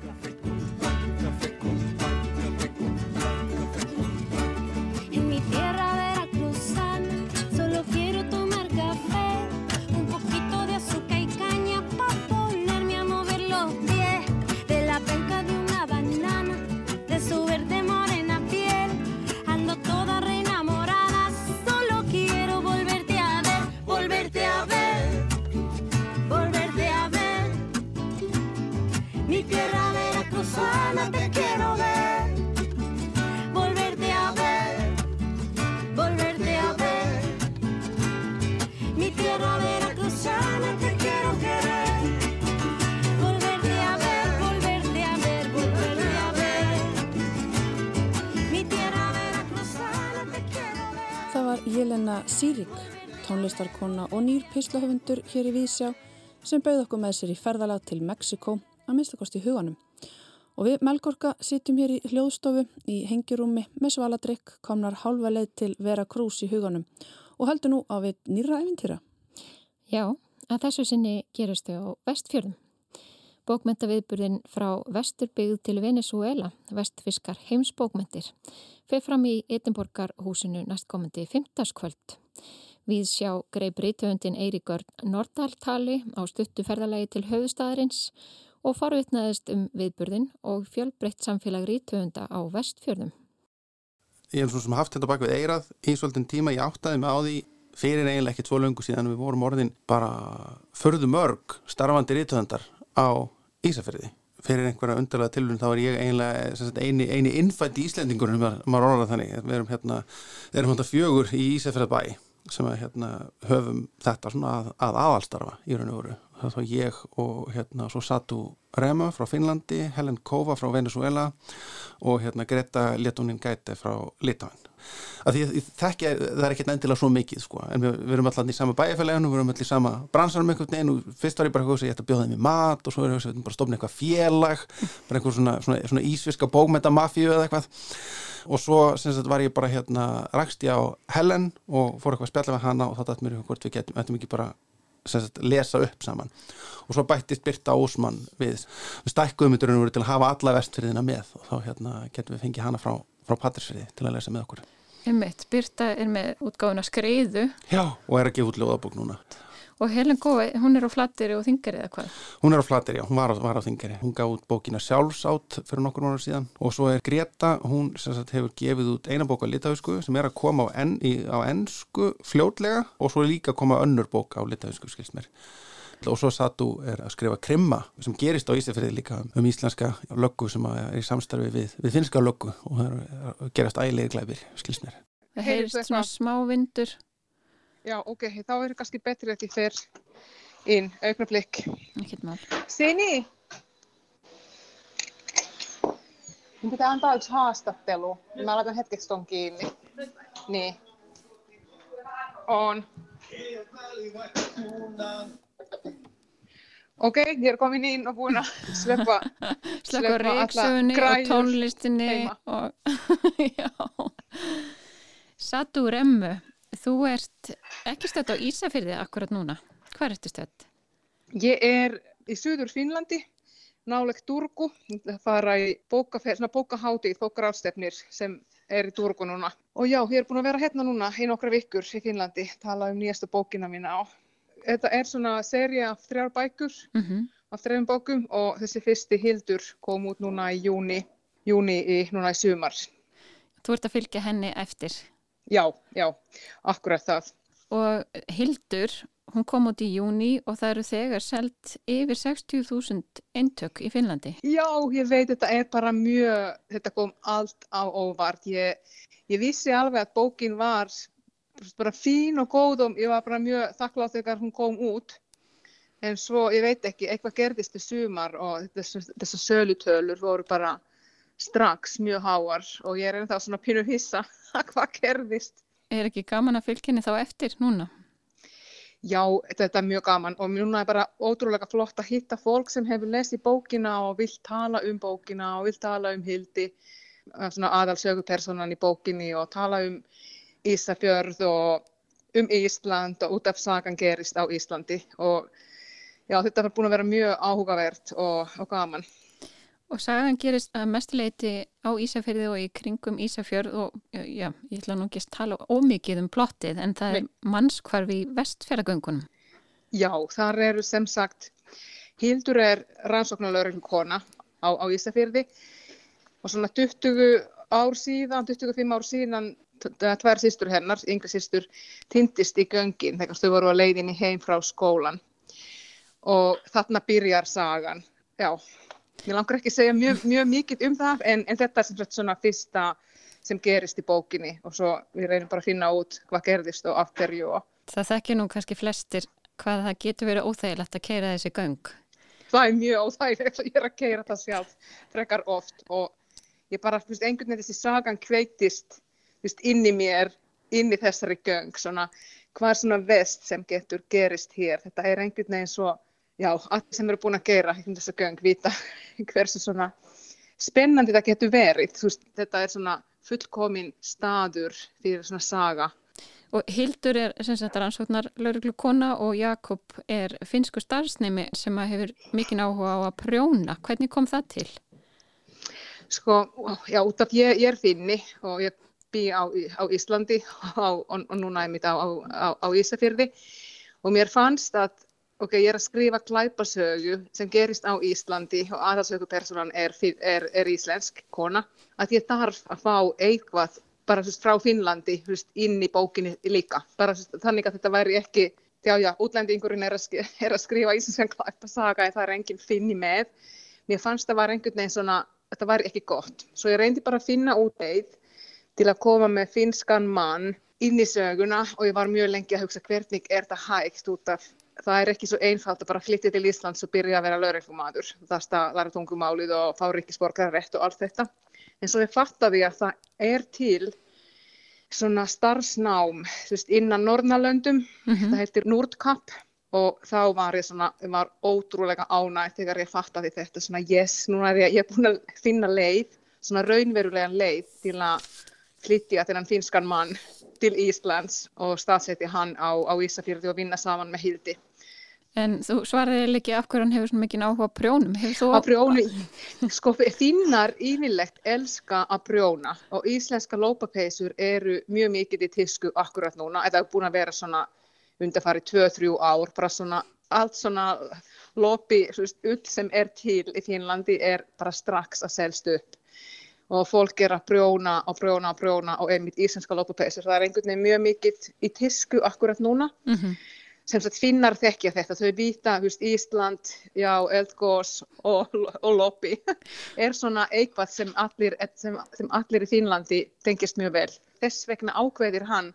Jelena Sýrik, tónlistarkona og nýr pislahöfundur hér í Vísjá sem bauð okkur með sér í ferðalag til Mexiko að minnstakost í huganum. Og við Melgorka sitjum hér í hljóðstofu í hengirúmi með svaladrykk komnar hálfa leið til Vera Cruz í huganum og heldur nú á við nýra eventýra. Já, að þessu sinni gerist þau á vestfjörðum. Bókmentaviðburðin frá Vesturbyggð til Venezuela, vestfiskar heimsbókmentir, fyrir fram í Edinborgarhúsinu næstkomandi fymtaskvöld. Við sjá greið breytöfundin Eiríkörn Nordaltali á stuttu ferðalagi til höfustæðarins og farvitnaðist um viðburðin og fjölbreytt samfélag rítöfunda á vestfjörðum. Ég hef svo sem haft þetta bak við eirað í svolítinn tíma, ég áttaði mig á því fyrir eiginlega ekki svo löngu síðan við vorum orðin bara förðu mörg starfandi rítöfundar á Ísafjörði. Fyrir einhverja undarlega tilvun þá er ég eiginlega sagt, eini, eini innfætti íslendingurinn, maður, maður orðar þannig. Við erum hérna, við erum hérna fjögur í Ísafjörðabæ sem að, hérna, höfum þetta svona að, að aðalstarfa í raun og veru. Það var ég og hérna svo Satu Rema frá Finnlandi, Helen Kova frá Venezuela og hérna Greta Letunin Gæti frá Litáin. Að því þekki, það er ekkert endilega svo mikið sko, en við, við erum alltaf í sama bæjarfæleginu, við erum alltaf í sama bransanum einhvern veginn og fyrst var ég bara eitthvað að ég ætti að bjóða þeim í mat og svo er ég bara að stofna eitthvað félag, bara einhver svona, svona, svona ísviska bókmenta-mafíu eða eitthvað. Og svo sagt, var ég bara hérna, rakst ég á Helen og fór eitthvað að spjalla með hana og þá dætt mér eitthvað hvort við getum, ættum ekki bara sagt, lesa upp saman. Og svo bættist Birta Ósmann við, við stækkuðum til að hafa alla vestfyrðina með og þá hérna, getum við fengið hana frá, frá Patrísfyrði til að lesa með okkur Einmitt, Birta er með útgáðuna skreiðu Já, og er að gefa út ljóðabók núna Og Helen Gói, hún er á flatteri og þingari eða hvað? Hún er á flatir, já, hún var á, var á þingari. Hún gaf út bókina sjálfsátt fyrir nokkur mánu síðan og svo er Greta, hún sagt hefur gefið út eina bók á litavísku sem er að koma á, en, í, á ennsku fljótlega og svo er líka að koma önnur bók á litavísku, skilst mér. Og svo Satu er að skrifa krimma sem gerist á Ísafriði líka um, um íslenska löggu sem er í samstarfi við, við finska löggu og það er að gerast ægilegir glæfir, skilst mér. Það heyrist svona smá vindur. Já, ok, þá er kannski betri að ég fer inn. Ekkert mál. Sini! Mun pitää antaa yksi haastattelu. Mä laitan hetkeksi ton kiinni. Niin. On. Okei, okay, hér kom ég inn og búin að sleppa, Slökk á reyksugunni og tónlistinni og. Satu Remmu, þú ert ekki stödd á Ísafyrði akkurat núna. Hvað ertu stödd? Ég er í Suður Finnlandi, nálegt Turku, Ég ætla að fara í bókafer, svona bókahátíð, bókarástefnir sem er í Turku núna. Og já, ég er búin að vera hérna núna í nokkra vikur í Finnlandi, tala um nýjastu bókina mína og þetta er svona seri af þrjár bækur, Mm af þrejum bókum og þessi fyrsti Hildur kom út núna í júni, júni í, núna í sumar. Þú ert að fylgja henni eftir. Já, já, akkurat það. Og Hildur, hún kom út í júni og það eru þegar selt yfir 60.000 eintök í Finnlandi. Já, ég veit þetta er bara mjög, þetta kom allt á óvart. Ég, ég vissi alveg að bókin var bara fín og góð og ég var bara mjög þakklátt þegar hún kom út. En svo, ég veit ekki, eitthvað gerðist í sumar og þessar sölutölur voru bara strax mjög háar og ég er ennþá svona pínu hissa að hvað gerðist. Er ekki gaman að fylgja henni þá eftir núna? Já, þetta er mjög gaman og núna er bara ótrúlega flott að hitta fólk sem hefur lesið bókina og vill tala um bókina og vill tala um Hildi, svona aðalsögupersonan í bókinni og tala um Ísafjörð og um Ísland og út af sagan gerist á Íslandi og já, þetta var búin að vera mjög áhugavert og, og gaman. Og sagan gerist að mestuleiti á Ísafjörði og í kringum Ísafjörð og já, ég ætla nú ekki að tala ómikið um plottið en það er mannskvarfi vestfjörðagöngunum. Já, þar eru sem sagt, Hildur er rannsóknarlaurinn kona á, á Ísafjörði og svona 20 ár síðan, 25 ár síðan, tvær sýstur hennar, yngri sýstur, tindist í göngin þegar þau voru að leiðinni heim frá skólan og þarna byrjar sagan. Já, ég langar ekki að segja mjög, mjög mikið um það en, en þetta er sem sagt svona fyrsta sem gerist í bókinni og svo við reynum bara að finna út hvað gerðist og af hverju og Það þekkir nú kannski flestir hvað það getur verið óþægilegt að keira þessi göng. það er mjög óþægilegt ég er að keira það sjálf frekar oft og ég bara, einhvern veginn þessi sagan kveitist, þú veist, inn í mér, inn í þessari göng, svona, hvað er svona vest sem getur gerist hér, þetta er einhvern veginn svo, já, allir sem eru búin að gera í þessa göng vita hversu svona spennandi það getur verið, þú veist, þetta er svona fullkomin staður fyrir svona saga. Og Hildur er sem sagt rannsóknar lauruglu kona og Jakob er finsku starfsnemi sem hefur mikinn áhuga á að prjóna. Hvernig kom það til? Sko, já, út af ég, ég er finni og ég bý á, á Íslandi á, og, og núna er mitt á, á, á Ísafjörði og mér fannst að, ok, ég er að skrifa klæpasögu sem gerist á Íslandi og aðalsögupersonan er, fi- er, er íslensk kona, að ég þarf að fá eitthvað bara þú veist, frá Finnlandi þú veist, inn í bókinni líka, bara þú veist, þannig að þetta væri ekki, já, já, útlendingurinn er að, sk- er að skrifa íslenskan klæpasaga en það er enginn finni með. Mér fannst það var einhvern veginn svona, þetta var ekki gott. Svo ég reyndi bara að finna út leið til að koma með finskan mann inn í söguna og ég var mjög lengi að hugsa hvernig er það hægt út af það er ekki svo einfalt að bara flytja til Íslands og byrja að vera lögreglumadur. Það er læra tungumálið og fá ríkisborgarrétt og allt þetta. En svo ég fattaði að það er til svona starfsnám veist, innan Norðnalöndum, það heitir Nordkapp og þá var ég svona, var ótrúlega ánægt þegar ég fattaði þetta svona yes, núna er ég, ég er búin að finna leið, svona raunverulega leið til að flytja þennan finskan mann til Íslands og staðsetja hann á, á Ísafjörði og vinna saman með Hildi. En þú svaraði ekki af hverju hann hefur svona mikinn áhuga á prjónum. Að prjónu, sko þinnar yfirlegt elska að prjóna og íslenska lópapeysur eru mjög mikið í tísku akkurat núna, er búin að vera svona undarfari 2-3 ár, bara svona allt svona lopi ull sem er til í Fínlandi er bara strax að selst upp og fólk er að brjóna og brjóna og brjóna og einmitt íslenska lopupæsur. Það er einhvern veginn mjög mikill í tisku akkurat núna. Mm -hmm. Sem sagt finnar þekkja þetta. Þau vita, þú veist, Ísland, já, Eldgós og, og lopi er svona eitthvað sem allir, sem, sem allir í Fínlandi tengist mjög vel. Þess vegna ákveðir hann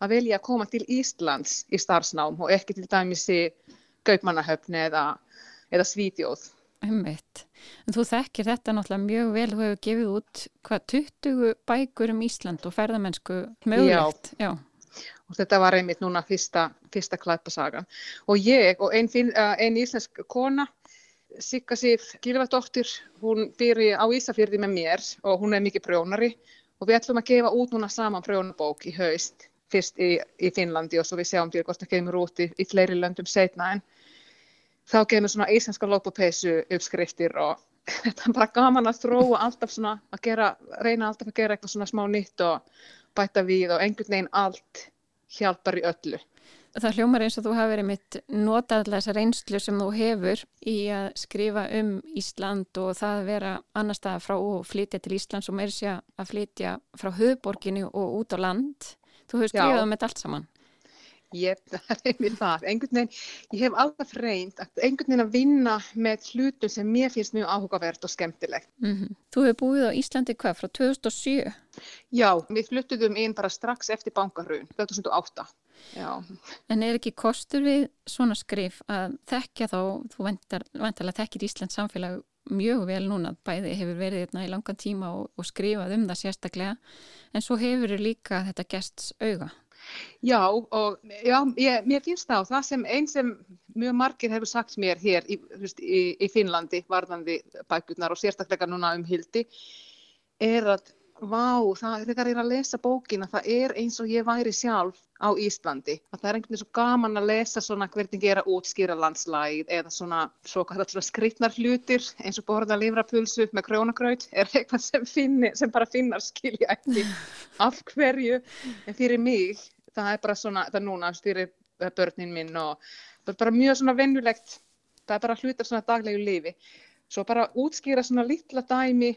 að velja að koma til Íslands í starfsnám og ekki til dæmis í Gaupmannahöfni eða, eða Svíðjóð. Umveitt. En þú þekkir þetta náttúrulega mjög vel, þú hefur gefið út hvað 20 bækur um Ísland og ferðamennsku mögulegt. Já. Já, og þetta var einmitt núna fyrsta, fyrsta klæpasagan. Og ég og einn ein íslensk kona, Sigga Sif Gilvardóttir, hún byrji á Ísafjörði með mér og hún er mikið prjónari og við ætlum að gefa út núna saman prjónabók í haust, fyrst í, í Finnlandi og svo við sjáum til hvort það kemur út í, í fleiri löndum setna en þá kemur svona íslenska lópapeysu uppskriftir og þetta er bara gaman að þróa alltaf svona að gera, reyna alltaf að gera eitthvað svona smá nýtt og bæta við og einhvern veginn allt hjálpar í öllu. Það hljómar eins og þú hafi verið mitt notað alltaf þessa reynslu sem þú hefur í að skrifa um Ísland og það að vera annar stað frá og flytja til Íslands og meir sé að flytja frá höfuborginu og út á land. Þú hefur skrifað um þetta allt saman. Ég, veginn, ég hef alltaf reynd að einhvern veginn að vinna með hlutum sem mér finnst mjög áhugavert og skemmtilegt. Mm -hmm. Þú hefur búið á Íslandi hvað frá 2007? Já, við fluttuðum inn bara strax eftir bankarhraun, 2008. Já. En er ekki kostur við svona skrif að þekkja þá, þú vantarlega þekkir Íslands samfélag mjög vel núna, bæði hefur verið hérna í langan tíma og, og skrifað um það sérstaklega, en svo hefur líka þetta gests auga. Já, og já, ég, mér finnst það. Og það sem einn sem mjög margir hefur sagt mér hér í, í, í Finnlandi varðandi bækurnar og sérstaklega núna um hildi er að vá, það, þegar ég er að lesa bókina það er eins og ég væri sjálf á Íslandi, að það er einhvern veginn svo gaman að lesa svona hvernig gera útskýra landslæð eða svona, svona skrittnar hlutir eins og borða livrapulsu með krónakraut er eitthvað sem, finni, sem bara finnar skilja ekki af hverju en fyrir mig það er bara svona, það núna styrir börnin minn og bara mjög svona vennulegt, það er bara hlutar svona daglegu lifi. Svo bara útskýra svona litla dæmi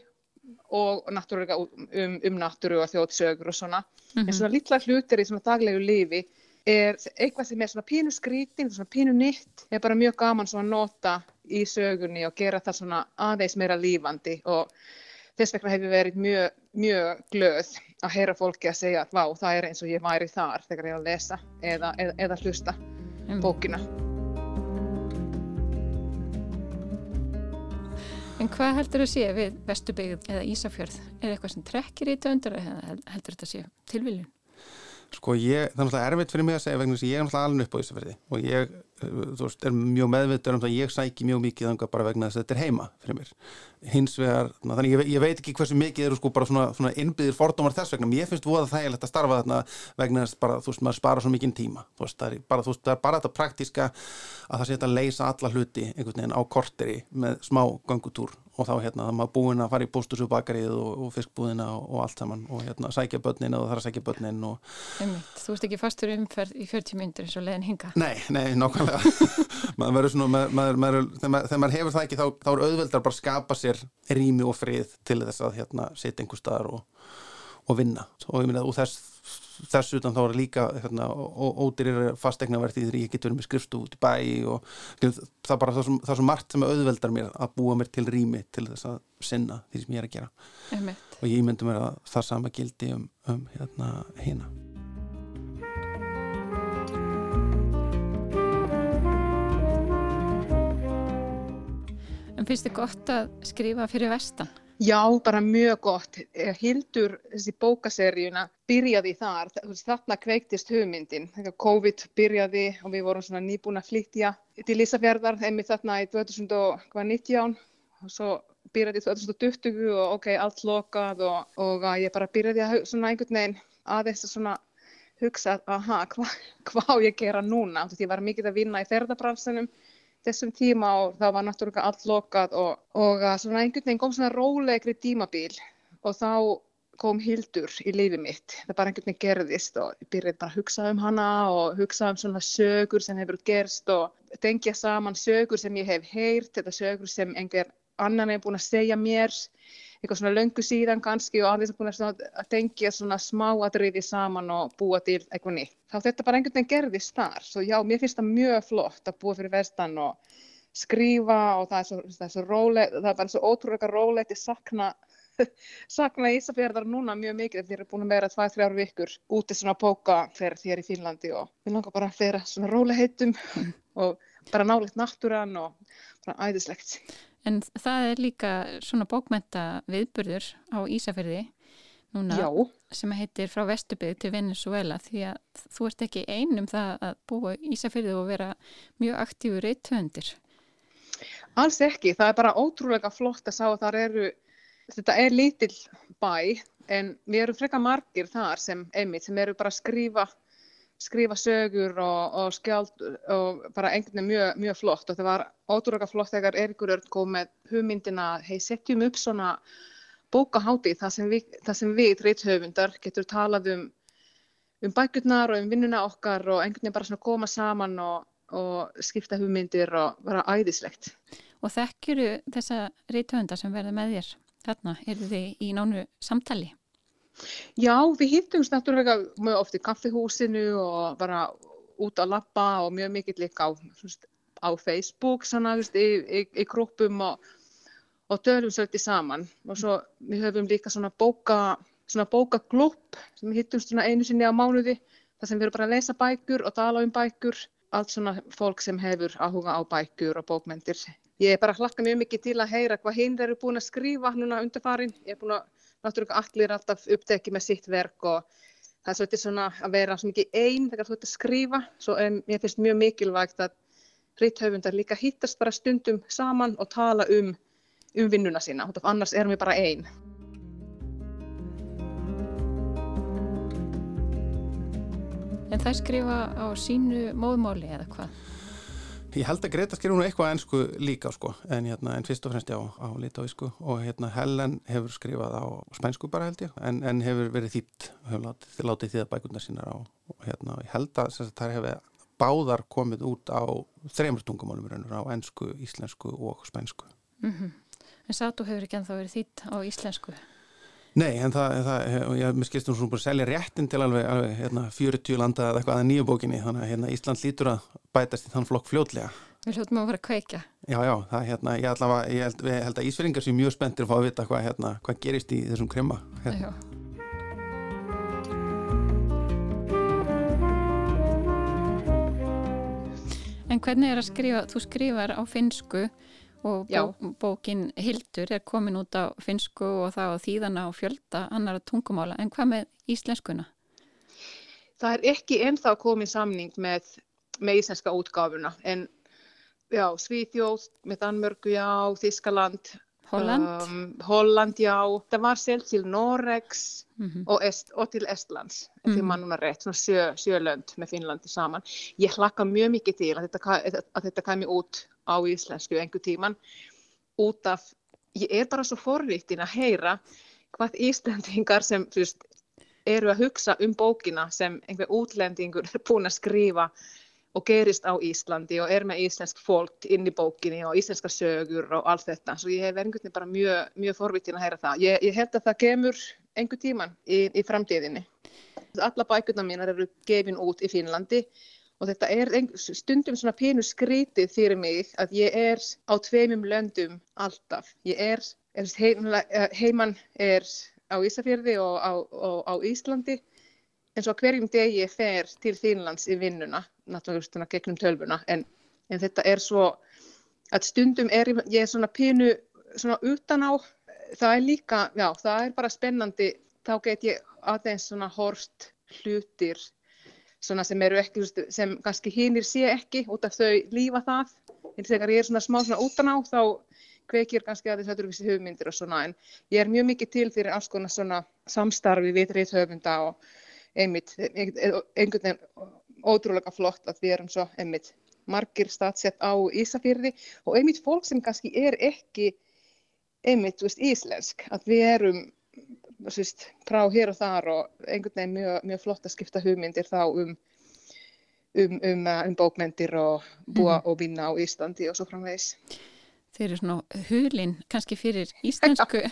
og náttúrulega um, um náttúru og þjóðsögur og svona. Mm -hmm. En svona litla hlutir í svona daglegu lifi er eitthvað sem er svona pínu skrítin, svona pínu nýtt, er bara mjög gaman svona að nota í sögunni og gera það svona aðeins meira lífandi og þess vegna hefur verið mjög, mjög glöð að heyra fólki að segja að vá, það er eins og ég væri þar þegar ég er að lesa eða, eða, eða hlusta mm. bókina. En hvað heldur þú að sé við Vesturbygð eða Ísafjörð? Er eitthvað sem trekkir í töndur eða heldur þetta að sé tilviljun? Sko ég, það er náttúrulega erfitt fyrir mig að segja vegna þess að ég er náttúrulega alveg upp á Ísafjörði og ég veist, er mjög meðvittur um það að ég sæki mjög mikið þannig bara vegna þess að þetta er heima fyrir mér. Hins vegar, þannig ég, ég veit ekki hversu mikið eru sko bara svona, svona innbyðir fordómar þess vegna, mér finnst voða þægilegt að starfa þarna vegna þess bara, þú veist, maður spara svo mikið tíma, þú veist, það er bara, veist, það er bara þetta praktíska að það setja að leysa alla hluti einhvern veginn á korteri með smá gangutúr og þá hérna það maður búin að fara í bústusubakaríð og, og fiskbúðina og, og allt saman og hérna sækja börnin og það þarf að sækja börnin og... Einmitt, Þú ert ekki fastur umferð í 40 myndir eins og leiðin hinga? Nei, nei, nákvæmlega. Maður verður svona, maður, maður, maður, þegar maður hefur það ekki þá, þá er auðveldar bara að skapa sér rými og frið til þess að hérna setja einhver staðar og, og vinna. Og ég minna, og þess þess utan þá er líka hérna, ódýrir fastegnaverð því því ég get verið með skrifstu út í bæ og það er bara það er svo margt sem auðveldar mér að búa mér til rými til þess að sinna því sem ég er að gera Einmitt. og ég myndi mér að það sama gildi um, um hérna hérna En finnst þið gott að skrifa fyrir vestan? Já, bara mjög gott. Eh, Hildur, þessi bókaseríuna, byrjaði þar. Þarna kveiktist hugmyndin. COVID byrjaði og við vorum svona nýbúin að flytja til Ísafjörðar, einmitt þarna í 2019 og svo byrjaði 2020 og ok, allt lokað og, og ég bara byrjaði að svona einhvern veginn aðeins að svona hugsa að, aha, hvað hva ég gera núna? Því ég var mikið að vinna í ferðarbransunum þessum tíma og það var náttúrulega allt lokað og, og svona einhvern veginn kom svona rólegri tímabil og þá kom Hildur í lífi mitt. Það bara einhvern veginn gerðist og ég byrjaði bara að hugsa um hana og hugsa um svona sögur sem hefur gerst og tengja saman sögur sem ég hef heyrt, þetta sögur sem einhver annan er búin að segja mér, eitthvað svona löngu síðan kannski og aðeins búin að, að tengja svona smáadriði saman og búa til eitthvað nýtt. Þá þetta bara einhvern veginn gerðist þar. Svo já, mér finnst það mjög flott að búa fyrir vestan og skrifa og það er svo, það er svo rólegt, það er bara svo ótrúlega rólegt, ég sakna sakna Ísafjörðar núna mjög mikið þegar ég er búin að vera tvað, þrjár vikur úti svona póka þegar ég er í Fínlandi og við langar bara að vera svona róleheitum og bara nálegt náttúran og bara æðislegt. En það er líka svona bókmenta viðburður á Ísafjörði núna Já. sem heitir frá Vesturbygð til Venezuela því að þú ert ekki einum það að búa í Ísafjörði og vera mjög aktífur eitthöndir. Alls ekki, það er bara ótrúlega flott að sá að það eru, þetta er lítill bæ en við erum freka margir þar sem einmitt sem eru bara að skrifa, skrifa sögur og, og skjáld og bara einhvern veginn mjög, mjög flott og það var ótrúlega flott þegar Erikur Örn kom með hugmyndina, hei setjum upp svona bókahátti þar sem við, við reithöfundar getur talað um, um bækurnar og um vinnuna okkar og einhvern veginn bara svona koma saman og, og skipta hugmyndir og vera æðislegt. Og þekkjuru þessa reithöfundar sem verða með þér þarna, eru þið í nánu samtali? Já, við hittumst náttúrulega mjög oft í kaffihúsinu og bara út að lappa og mjög mikill líka á, svona, á Facebook svona, þú veist, í, í, í grúpum og, og tölum svolítið saman og svo við höfum líka svona bóka svona bókaglúpp sem við hittumst svona einu sinni á mánuði þar sem við erum bara að lesa bækur og tala um bækur allt svona fólk sem hefur áhuga á bækur og bókmentir. Ég er bara að hlakka mjög mikið til að heyra hvað hinn eru búin að skrifa núna undarfarin. Ég er búin að náttúrulega allir alltaf upptekið með sitt verk og það er svolítið svona að vera svo mikið einn þegar þú ert að skrifa. Svo um, ég finnst mjög mikilvægt að rithöfundar líka hittast bara stundum saman og tala um, um vinnuna sína. Annars erum við bara einn. En það skrifa á sínu móðmáli eða hvað? Ég held að Greta skrifa nú eitthvað ennsku líka sko, en, hérna, en fyrst og fremst já á litáísku og hérna, Helen hefur skrifað á spænsku bara held ég, en, en hefur verið þýtt, hefur látið, látið að bækundar sínar á og hérna, ég held að það hefur báðar komið út á þreymur tungumálum á ennsku, íslensku og spænsku. Mm -hmm. En Sato hefur ekki ennþá verið þýtt á íslensku? Nei, en það, það ég mér skilst um svona búin að selja réttin til alveg, alveg hérna, 40 landa eða eitthvað að nýju bókinni, þannig að hérna, Ísland lítur að bætast í þann flokk fljótlega. Við hljóttum að vera að kveika. Já, já, það hérna, ég, allavega, ég held, held að Ísferingar sé mjög spenntir að fá að vita hvað, hérna, hvað gerist í þessum kremma. Hérna. Já. En hvernig er að skrifa, þú skrifar á finsku og bó, bókin Hildur er komin út á finsku og það á þýðana og fjölda annara tungumála, en hvað með íslenskuna? Það er ekki ennþá komið samning með, með íslenska útgáfuna, en já, Svíþjóð, með Danmörgu, já, Þískaland, Holland, um, Holland já, það var selv til Noregs mm -hmm. og, Est, og til Estlands, mm -hmm. því mann núna rétt, svona sjö, sjölönd með Finnlandi saman. Ég hlakka mjög mikið til að þetta, að þetta kemi út á íslensku einhver tíman út af, ég er bara svo forrýttin að heyra hvað Íslandingar sem veist, eru að hugsa um bókina sem einhver útlendingur er búin að skrifa og gerist á Íslandi og er með íslensk fólk inn í bókinni og íslenska sögur og allt þetta. Svo ég hef einhvern veginn bara mjög, mjög forvittin að heyra það. Ég, ég held að það kemur einhver tíman í, í framtíðinni. Alla bækurna mínar eru gefin út í Finnlandi og þetta er stundum svona pínu skrítið fyrir mig að ég er á tveimum löndum alltaf. Ég er, er heimann er á Ísafjörði og á, og á Íslandi en svo hverjum deg ég fer til Þínlands í vinnuna, náttúrulega gegnum tölvuna, en, en þetta er svo að stundum er ég svona pínu svona utan á, það er líka, já, það er bara spennandi, þá get ég aðeins svona horst hlutir svona sem eru ekki, sem kannski hinnir sé ekki út af þau lífa það, en þegar ég er svona smá svona utan á þá kveikir kannski að þess að þetta eru vissi hugmyndir og svona, en ég er mjög mikið til fyrir alls konar svona samstarfi við reyð höfunda og einmitt, einhvern veginn ótrúlega flott að við erum svo einmitt margir staðsett á Ísafyrði og einmitt fólk sem kannski er ekki einmitt, veist, íslensk, að við erum síst, frá hér og þar og einhvern veginn mjög, mjög flott að skipta hugmyndir þá um, um, um, uh, um bókmyndir og búa og vinna á Íslandi og svo framvegis. Þeir eru svona hulinn kannski fyrir íslensku,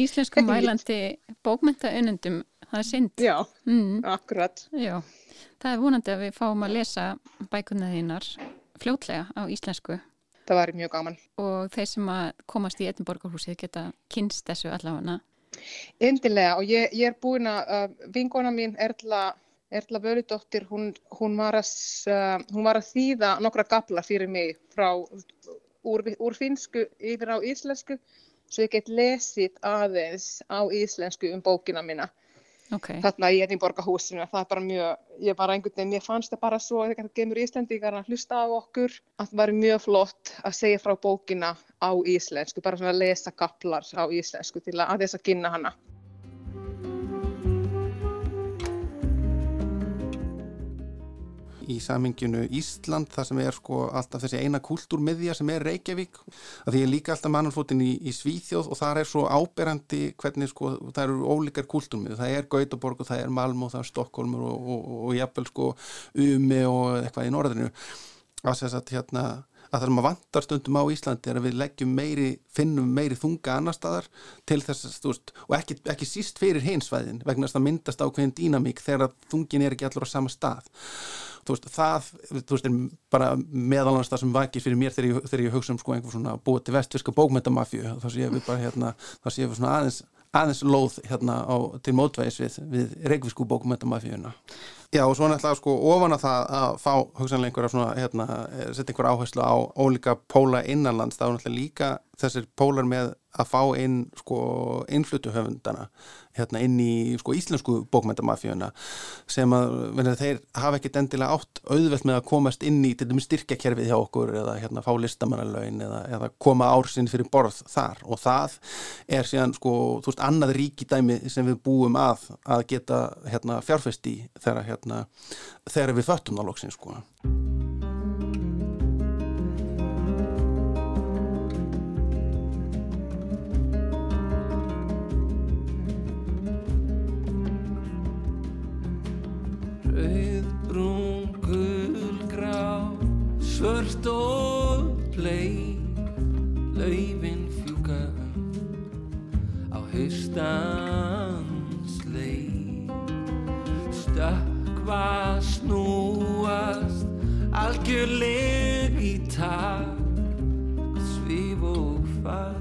íslensku mælandi bókmyndaunundum, það er synd. Já, Mm. akkurat. Já, það er vonandi að við fáum að lesa bækurna þínar fljótlega á íslensku Það var mjög gaman. og þeir sem að komast í Edinborgarhúsið geta kynst þessu allavega. Endilega og ég, ég er búin að uh, vinkona mín Erla, Erla Völudóttir, hún, hún, var að, uh, hún var að þýða nokkra gabla fyrir mig frá úr, úr finsku yfir á íslensku svo ég get lesið aðeins á íslensku um bókina mína. Ok, þarna í Edinborgarhúsinu, það er bara mjög, ég bara einhvern veginn, ég fannst það bara svo þegar það gemur Íslendingar að hlusta á okkur að það var mjög flott að segja frá bókina á íslensku, bara svona að lesa kaplar á íslensku til að aðeins að kynna hana. Í saminginu Ísland það sem er sko alltaf þessi eina kultúrmiðja sem er Reykjavík. Að því er líka alltaf mannanfótinn í, í Svíþjóð og það er svo áberandi hvernig sko það eru ólíkar kultúrmiðju það er Gautaborg og það er Malmö og það er Stokkólmur og, og, og, og jafnvel sko Umi og eitthvað í norðinu að þess að hérna að það sem að vantar stundum á Íslandi er að við leggjum meiri, finnum meiri þunga annar staðar til þess að, þú veist, og ekki, ekki síst fyrir hinsvæðin vegna þess að myndast ákveðin dýnamík þegar þungin er ekki allur á sama stað þú veist, það, þú veist, er bara meðalans það sem vakir fyrir mér þegar ég, þegar ég hugsa um sko einhver svona búið til vestfyrska bókmyndamafju, þá séum við bara hérna, þá séum við svona aðeins, aðeins lóð hérna á, til mótvæðis við, við reikvísku bókmyndamafjuna. Já, og svo náttúrulega sko ofan að það að fá hugsanlega einhverja svona, hérna, setja einhverja áherslu á ólíka póla innanlands, þá náttúrulega líka þessir pólar með að fá inn sko innflutuhöfundana hérna inn í sko íslensku bókmyndamafíuna sem að verður, þeir hafa ekkit endilega átt auðvelt með að komast inn í til dæmis styrkjakerfið hjá okkur eða hérna fá listamannalaun eða, eða koma ársinn fyrir borð þar og það er síðan sko, þú veist, annað ríkidæmi sem við búum að að geta hérna fjárfest í þegar hérna þegar við föttum það loksins sko. Haustans leik Stökkva snúast algjörleg í takt. Svíf og far,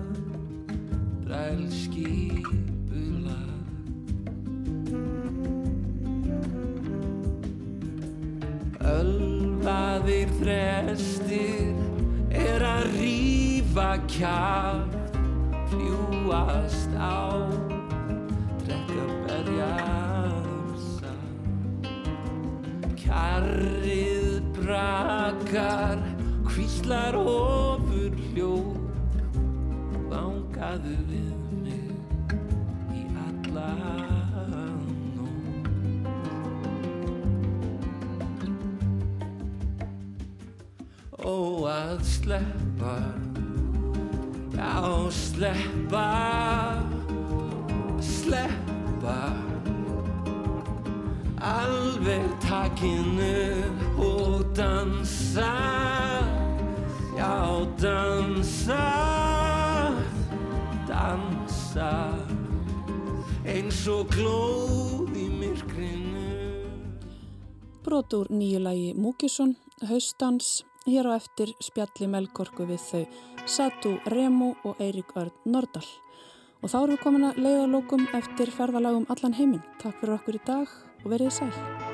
dræl skipulag Ölvaðir þrestir er að rífa kjátt fljúast á Kjarrið brakar hvíslar ofur hljóð. Vangaðu við mig í alla Ó að sleppa Já, sleppa Sleppa. Alveg takinu og dansa Já, dansa Dansa Eins og glóð í myrkrinu Brot úr nýju lagi Múkisson, Haustans, hér á eftir spjalli Melkorku við þau Satu Remo og Eirík Örn Nordal. Og þá erum við komin að leiða lókum eftir ferðalagum allan heiminn. Takk fyrir okkur í dag og verið sæl.